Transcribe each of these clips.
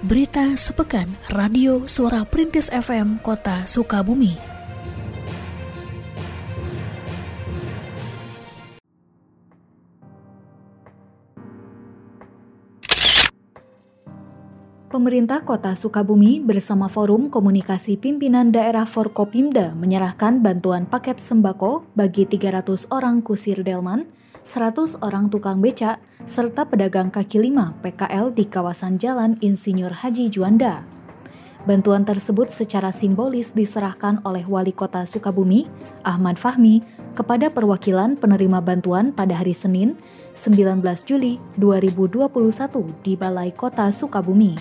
Berita sepekan Radio Suara Perintis FM Kota Sukabumi. Pemerintah Kota Sukabumi bersama Forum Komunikasi Pimpinan Daerah Forkopimda menyerahkan bantuan paket sembako bagi 300 orang kusir Delman 100 orang tukang becak, serta pedagang kaki lima PKL di kawasan Jalan Insinyur Haji Juanda. Bantuan tersebut secara simbolis diserahkan oleh Wali Kota Sukabumi, Ahmad Fahmi, kepada perwakilan penerima bantuan pada hari Senin, 19 Juli 2021 di Balai Kota Sukabumi.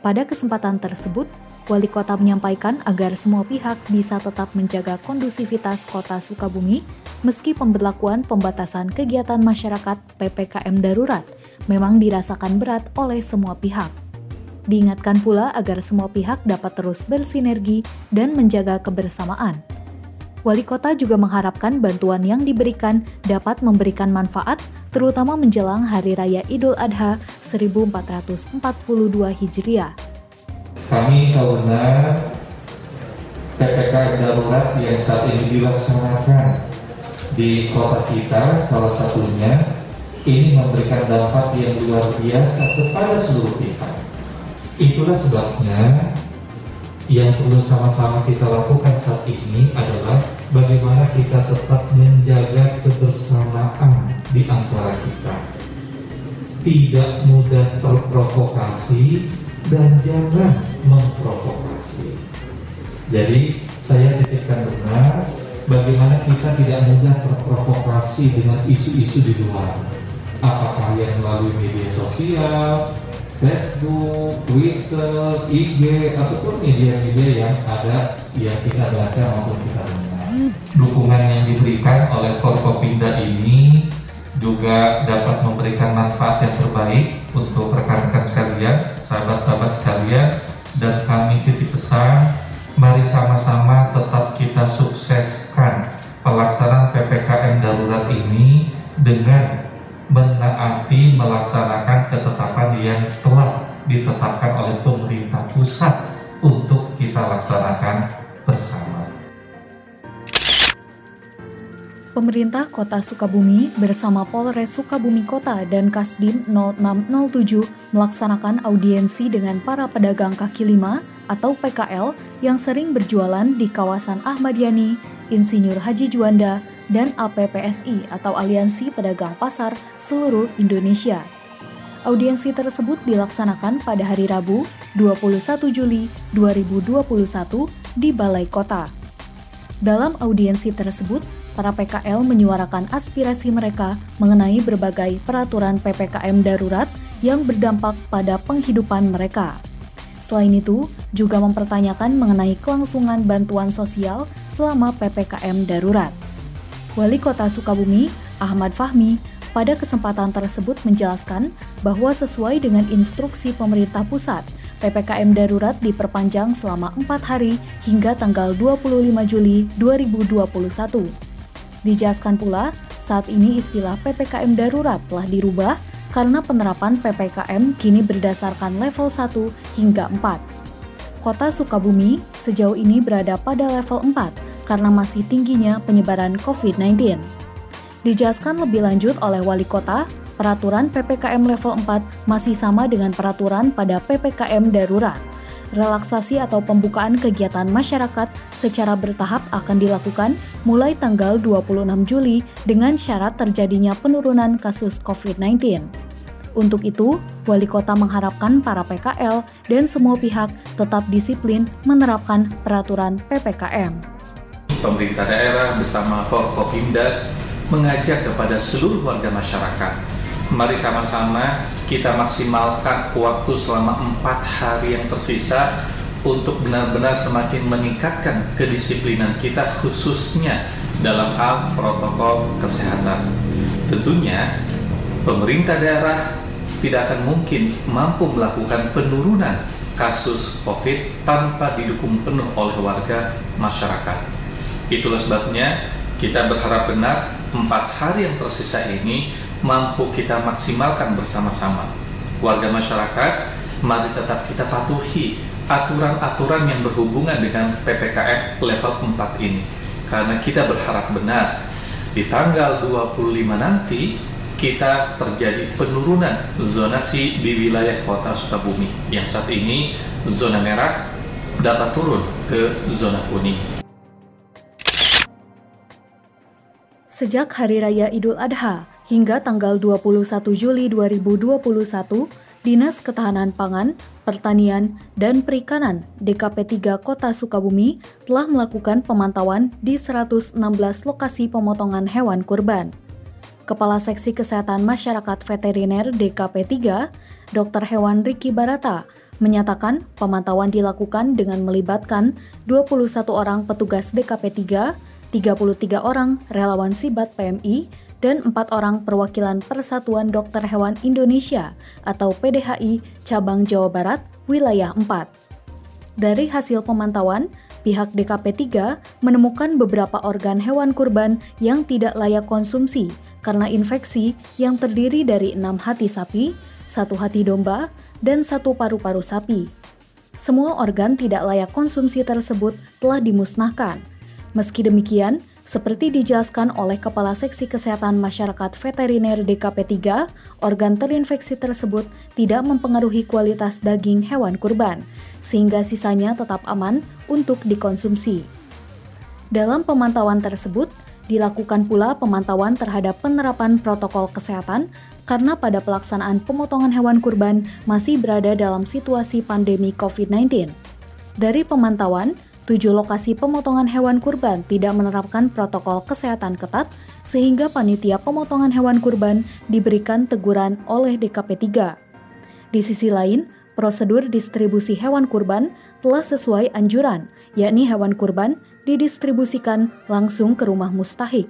Pada kesempatan tersebut, Wali Kota menyampaikan agar semua pihak bisa tetap menjaga kondusivitas Kota Sukabumi meski pemberlakuan pembatasan kegiatan masyarakat PPKM darurat memang dirasakan berat oleh semua pihak. Diingatkan pula agar semua pihak dapat terus bersinergi dan menjaga kebersamaan. Wali kota juga mengharapkan bantuan yang diberikan dapat memberikan manfaat, terutama menjelang Hari Raya Idul Adha 1442 Hijriah. Kami tahu PPKM darurat yang saat ini dilaksanakan di kota kita salah satunya ini memberikan dampak yang luar biasa kepada seluruh pihak. Itulah sebabnya yang perlu sama-sama kita lakukan saat ini adalah bagaimana kita tetap menjaga kebersamaan di antara kita. Tidak mudah terprovokasi dan jangan memprovokasi. Jadi saya titipkan benar bagaimana kita tidak mudah terprovokasi dengan isu-isu di luar. Apakah yang melalui media sosial, Facebook, Twitter, IG, ataupun media-media yang ada yang kita baca maupun kita dengar. Dukungan yang diberikan oleh Forkopinda ini juga dapat memberikan manfaat yang terbaik untuk rekan-rekan sekalian, sahabat-sahabat sekalian, dan kami titip pesan mari sama-sama tetap kita sukseskan Pemerintah Kota Sukabumi bersama Polres Sukabumi Kota dan Kasdim 0607 melaksanakan audiensi dengan para pedagang kaki lima atau PKL yang sering berjualan di kawasan Ahmad Yani, Insinyur Haji Juanda, dan APPSI atau Aliansi Pedagang Pasar seluruh Indonesia. Audiensi tersebut dilaksanakan pada hari Rabu, 21 Juli 2021 di Balai Kota. Dalam audiensi tersebut, para PKL menyuarakan aspirasi mereka mengenai berbagai peraturan PPKM darurat yang berdampak pada penghidupan mereka. Selain itu, juga mempertanyakan mengenai kelangsungan bantuan sosial selama PPKM darurat. Wali Kota Sukabumi, Ahmad Fahmi, pada kesempatan tersebut menjelaskan bahwa sesuai dengan instruksi pemerintah pusat, PPKM darurat diperpanjang selama 4 hari hingga tanggal 25 Juli 2021. Dijelaskan pula, saat ini istilah PPKM darurat telah dirubah karena penerapan PPKM kini berdasarkan level 1 hingga 4. Kota Sukabumi sejauh ini berada pada level 4 karena masih tingginya penyebaran COVID-19. Dijelaskan lebih lanjut oleh wali kota, peraturan PPKM level 4 masih sama dengan peraturan pada PPKM darurat. Relaksasi atau pembukaan kegiatan masyarakat secara bertahap akan dilakukan mulai tanggal 26 Juli dengan syarat terjadinya penurunan kasus COVID-19. Untuk itu, wali kota mengharapkan para PKL dan semua pihak tetap disiplin menerapkan peraturan PPKM. Pemerintah daerah bersama Forkopimda mengajak kepada seluruh warga masyarakat mari sama-sama kita maksimalkan waktu selama empat hari yang tersisa untuk benar-benar semakin meningkatkan kedisiplinan kita khususnya dalam hal protokol kesehatan. Tentunya pemerintah daerah tidak akan mungkin mampu melakukan penurunan kasus COVID tanpa didukung penuh oleh warga masyarakat. Itulah sebabnya kita berharap benar empat hari yang tersisa ini mampu kita maksimalkan bersama-sama. Warga masyarakat, mari tetap kita patuhi aturan-aturan yang berhubungan dengan PPKM level 4 ini. Karena kita berharap benar di tanggal 25 nanti kita terjadi penurunan zonasi di wilayah kota Sukabumi yang saat ini zona merah dapat turun ke zona kuning. Sejak Hari Raya Idul Adha hingga tanggal 21 Juli 2021, Dinas Ketahanan Pangan, Pertanian, dan Perikanan DKP 3 Kota Sukabumi telah melakukan pemantauan di 116 lokasi pemotongan hewan kurban. Kepala Seksi Kesehatan Masyarakat Veteriner DKP 3, Dr. Hewan Riki Barata, menyatakan pemantauan dilakukan dengan melibatkan 21 orang petugas DKP 3 33 orang relawan Sibat PMI, dan empat orang perwakilan Persatuan Dokter Hewan Indonesia atau PDHI Cabang Jawa Barat Wilayah 4. Dari hasil pemantauan, pihak DKP 3 menemukan beberapa organ hewan kurban yang tidak layak konsumsi karena infeksi yang terdiri dari enam hati sapi, satu hati domba, dan satu paru-paru sapi. Semua organ tidak layak konsumsi tersebut telah dimusnahkan. Meski demikian, seperti dijelaskan oleh Kepala Seksi Kesehatan Masyarakat Veteriner DKP 3, organ terinfeksi tersebut tidak mempengaruhi kualitas daging hewan kurban, sehingga sisanya tetap aman untuk dikonsumsi. Dalam pemantauan tersebut, dilakukan pula pemantauan terhadap penerapan protokol kesehatan karena pada pelaksanaan pemotongan hewan kurban masih berada dalam situasi pandemi COVID-19. Dari pemantauan, Tujuh lokasi pemotongan hewan kurban tidak menerapkan protokol kesehatan ketat sehingga panitia pemotongan hewan kurban diberikan teguran oleh DKP 3. Di sisi lain, prosedur distribusi hewan kurban telah sesuai anjuran, yakni hewan kurban didistribusikan langsung ke rumah mustahik.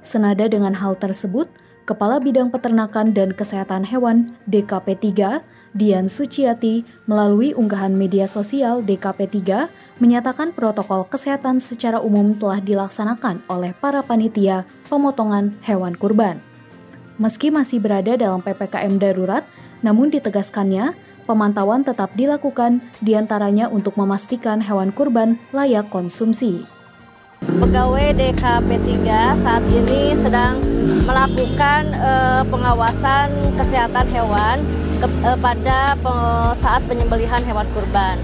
Senada dengan hal tersebut, Kepala Bidang Peternakan dan Kesehatan Hewan DKP 3 Dian Suciati melalui unggahan media sosial DKP 3 menyatakan protokol kesehatan secara umum telah dilaksanakan oleh para panitia pemotongan hewan kurban. Meski masih berada dalam PPKM darurat, namun ditegaskannya pemantauan tetap dilakukan di antaranya untuk memastikan hewan kurban layak konsumsi. Pegawai DKP 3 saat ini sedang melakukan uh, pengawasan kesehatan hewan ke, uh, pada saat penyembelihan hewan kurban.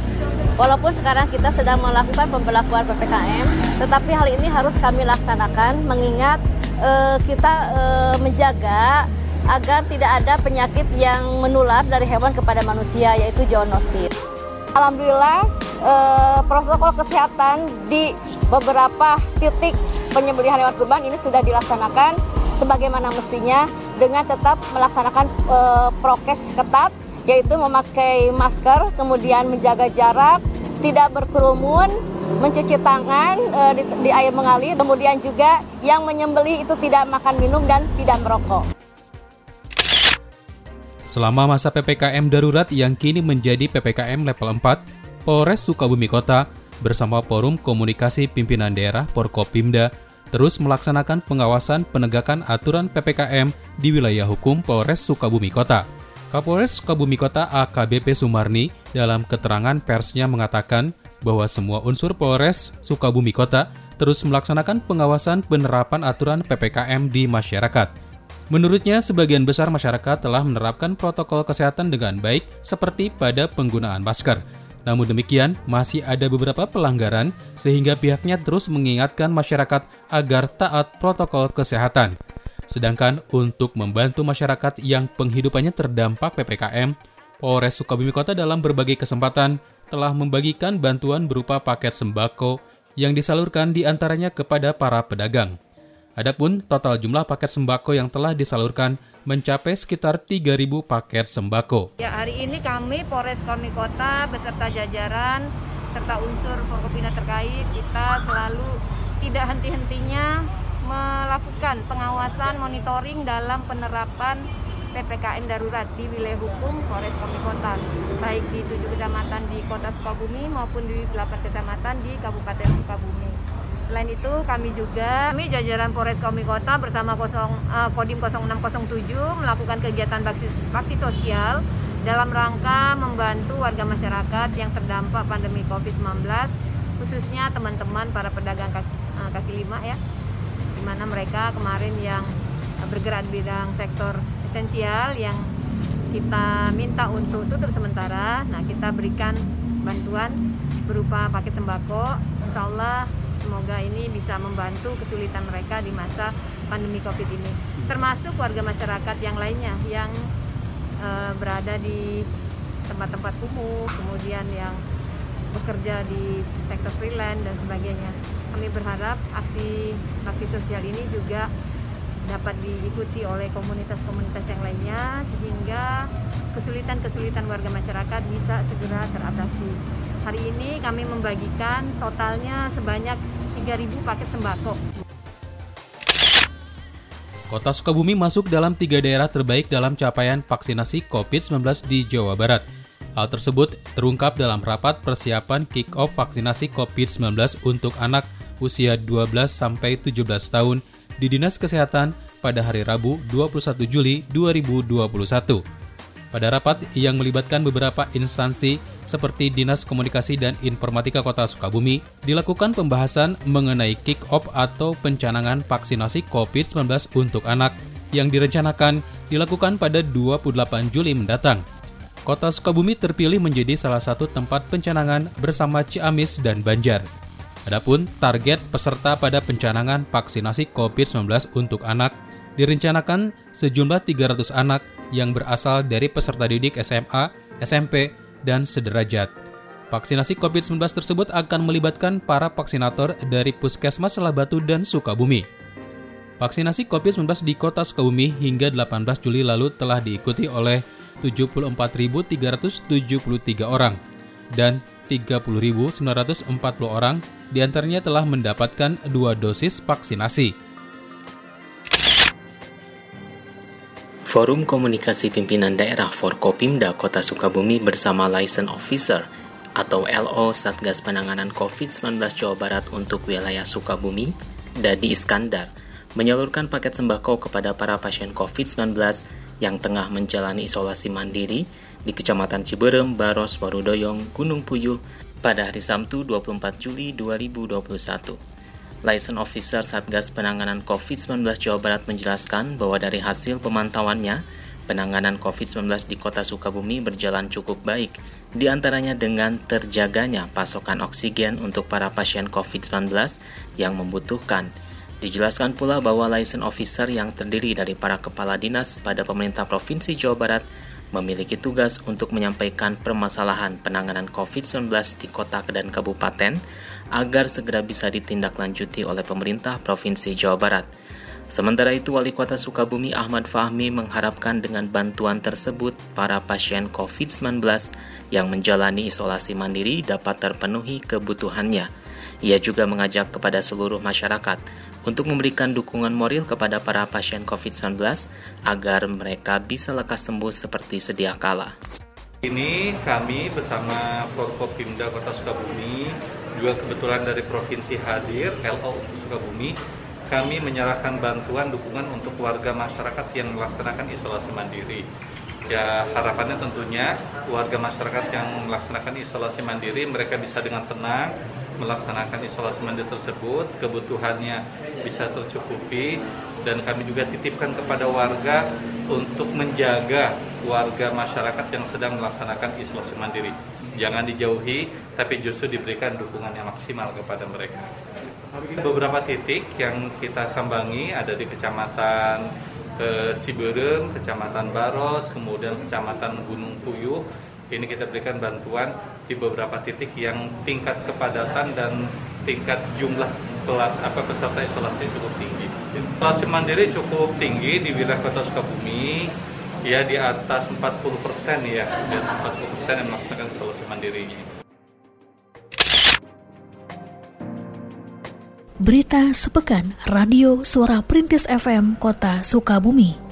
Walaupun sekarang kita sedang melakukan pemberlakuan PPKM, tetapi hal ini harus kami laksanakan mengingat uh, kita uh, menjaga agar tidak ada penyakit yang menular dari hewan kepada manusia yaitu zoonosis. Alhamdulillah uh, protokol kesehatan di beberapa titik penyembelihan hewan kurban ini sudah dilaksanakan sebagaimana mestinya dengan tetap melaksanakan e, prokes ketat yaitu memakai masker, kemudian menjaga jarak, tidak berkerumun, mencuci tangan e, di, di air mengalir, kemudian juga yang menyembeli itu tidak makan minum dan tidak merokok. Selama masa PPKM darurat yang kini menjadi PPKM level 4, Polres Sukabumi Kota bersama Forum Komunikasi Pimpinan Daerah Porkopimda terus melaksanakan pengawasan penegakan aturan PPKM di wilayah hukum Polres Sukabumi Kota. Kapolres Sukabumi Kota AKBP Sumarni dalam keterangan persnya mengatakan bahwa semua unsur Polres Sukabumi Kota terus melaksanakan pengawasan penerapan aturan PPKM di masyarakat. Menurutnya, sebagian besar masyarakat telah menerapkan protokol kesehatan dengan baik seperti pada penggunaan masker. Namun demikian, masih ada beberapa pelanggaran sehingga pihaknya terus mengingatkan masyarakat agar taat protokol kesehatan. Sedangkan untuk membantu masyarakat yang penghidupannya terdampak PPKM, Polres Sukabumi Kota dalam berbagai kesempatan telah membagikan bantuan berupa paket sembako yang disalurkan di antaranya kepada para pedagang. Adapun total jumlah paket sembako yang telah disalurkan mencapai sekitar 3.000 paket sembako. Ya, hari ini kami Polres Kami Kota beserta jajaran serta unsur Forkopimda terkait kita selalu tidak henti-hentinya melakukan pengawasan monitoring dalam penerapan PPKM darurat di wilayah hukum Polres Kami Kota, baik di tujuh kecamatan di Kota Sukabumi maupun di delapan kecamatan di Kabupaten Sukabumi. Selain itu kami juga, kami jajaran Polres Komi Kota bersama 0, uh, Kodim 0607 melakukan kegiatan bakti, bakti sosial dalam rangka membantu warga masyarakat yang terdampak pandemi COVID-19 khususnya teman-teman para pedagang kaki, uh, kaki lima ya mana mereka kemarin yang bergerak di bidang sektor esensial yang kita minta untuk tutup sementara nah kita berikan bantuan berupa paket sembako insya Allah Semoga ini bisa membantu kesulitan mereka di masa pandemi COVID ini. Termasuk warga masyarakat yang lainnya yang e, berada di tempat-tempat kumuh, kemudian yang bekerja di sektor freelance dan sebagainya. Kami berharap aksi bakti sosial ini juga dapat diikuti oleh komunitas-komunitas yang lainnya sehingga kesulitan-kesulitan warga masyarakat bisa segera teratasi. Hari ini kami membagikan totalnya sebanyak 3.000 paket sembako. Kota Sukabumi masuk dalam tiga daerah terbaik dalam capaian vaksinasi COVID-19 di Jawa Barat. Hal tersebut terungkap dalam rapat persiapan kick-off vaksinasi COVID-19 untuk anak usia 12 sampai 17 tahun di Dinas Kesehatan pada hari Rabu 21 Juli 2021. Pada rapat yang melibatkan beberapa instansi seperti Dinas Komunikasi dan Informatika Kota Sukabumi, dilakukan pembahasan mengenai kick-off atau pencanangan vaksinasi COVID-19 untuk anak yang direncanakan dilakukan pada 28 Juli mendatang. Kota Sukabumi terpilih menjadi salah satu tempat pencanangan bersama Ciamis dan Banjar. Adapun target peserta pada pencanangan vaksinasi COVID-19 untuk anak direncanakan sejumlah 300 anak yang berasal dari peserta didik SMA, SMP, dan sederajat. Vaksinasi COVID-19 tersebut akan melibatkan para vaksinator dari Puskesmas Selabatu dan Sukabumi. Vaksinasi COVID-19 di kota Sukabumi hingga 18 Juli lalu telah diikuti oleh 74.373 orang dan 30.940 orang di antaranya telah mendapatkan dua dosis vaksinasi. Forum Komunikasi Pimpinan Daerah Forkopimda Kota Sukabumi bersama License Officer atau LO Satgas Penanganan COVID-19 Jawa Barat untuk wilayah Sukabumi, Dadi Iskandar, menyalurkan paket sembako kepada para pasien COVID-19 yang tengah menjalani isolasi mandiri di Kecamatan Ciberem, Baros, Warudoyong, Gunung Puyuh pada hari Sabtu 24 Juli 2021. License Officer Satgas Penanganan COVID-19 Jawa Barat menjelaskan bahwa dari hasil pemantauannya, penanganan COVID-19 di kota Sukabumi berjalan cukup baik, di antaranya dengan terjaganya pasokan oksigen untuk para pasien COVID-19 yang membutuhkan. Dijelaskan pula bahwa license officer yang terdiri dari para kepala dinas pada pemerintah Provinsi Jawa Barat memiliki tugas untuk menyampaikan permasalahan penanganan COVID-19 di kota dan kabupaten agar segera bisa ditindaklanjuti oleh pemerintah Provinsi Jawa Barat. Sementara itu, Wali Kota Sukabumi Ahmad Fahmi mengharapkan dengan bantuan tersebut para pasien COVID-19 yang menjalani isolasi mandiri dapat terpenuhi kebutuhannya. Ia juga mengajak kepada seluruh masyarakat untuk memberikan dukungan moral kepada para pasien COVID-19 agar mereka bisa lekas sembuh seperti sedia kala. Ini kami bersama Forkopimda Kota Sukabumi, juga kebetulan dari Provinsi hadir, LO Sukabumi, kami menyerahkan bantuan dukungan untuk warga masyarakat yang melaksanakan isolasi mandiri. Ya harapannya tentunya warga masyarakat yang melaksanakan isolasi mandiri mereka bisa dengan tenang melaksanakan isolasi mandiri tersebut, kebutuhannya bisa tercukupi dan kami juga titipkan kepada warga untuk menjaga warga masyarakat yang sedang melaksanakan isolasi mandiri. Jangan dijauhi, tapi justru diberikan dukungan yang maksimal kepada mereka. Beberapa titik yang kita sambangi ada di Kecamatan ke Ciberem, Kecamatan Baros, kemudian Kecamatan Gunung Puyuh, ini kita berikan bantuan di beberapa titik yang tingkat kepadatan dan tingkat jumlah pelat, apa peserta isolasi cukup tinggi. Isolasi mandiri cukup tinggi di wilayah Kota Sukabumi, ya di atas 40 persen ya, di atas 40 persen yang melaksanakan isolasi mandirinya. Berita sepekan Radio Suara Perintis FM Kota Sukabumi.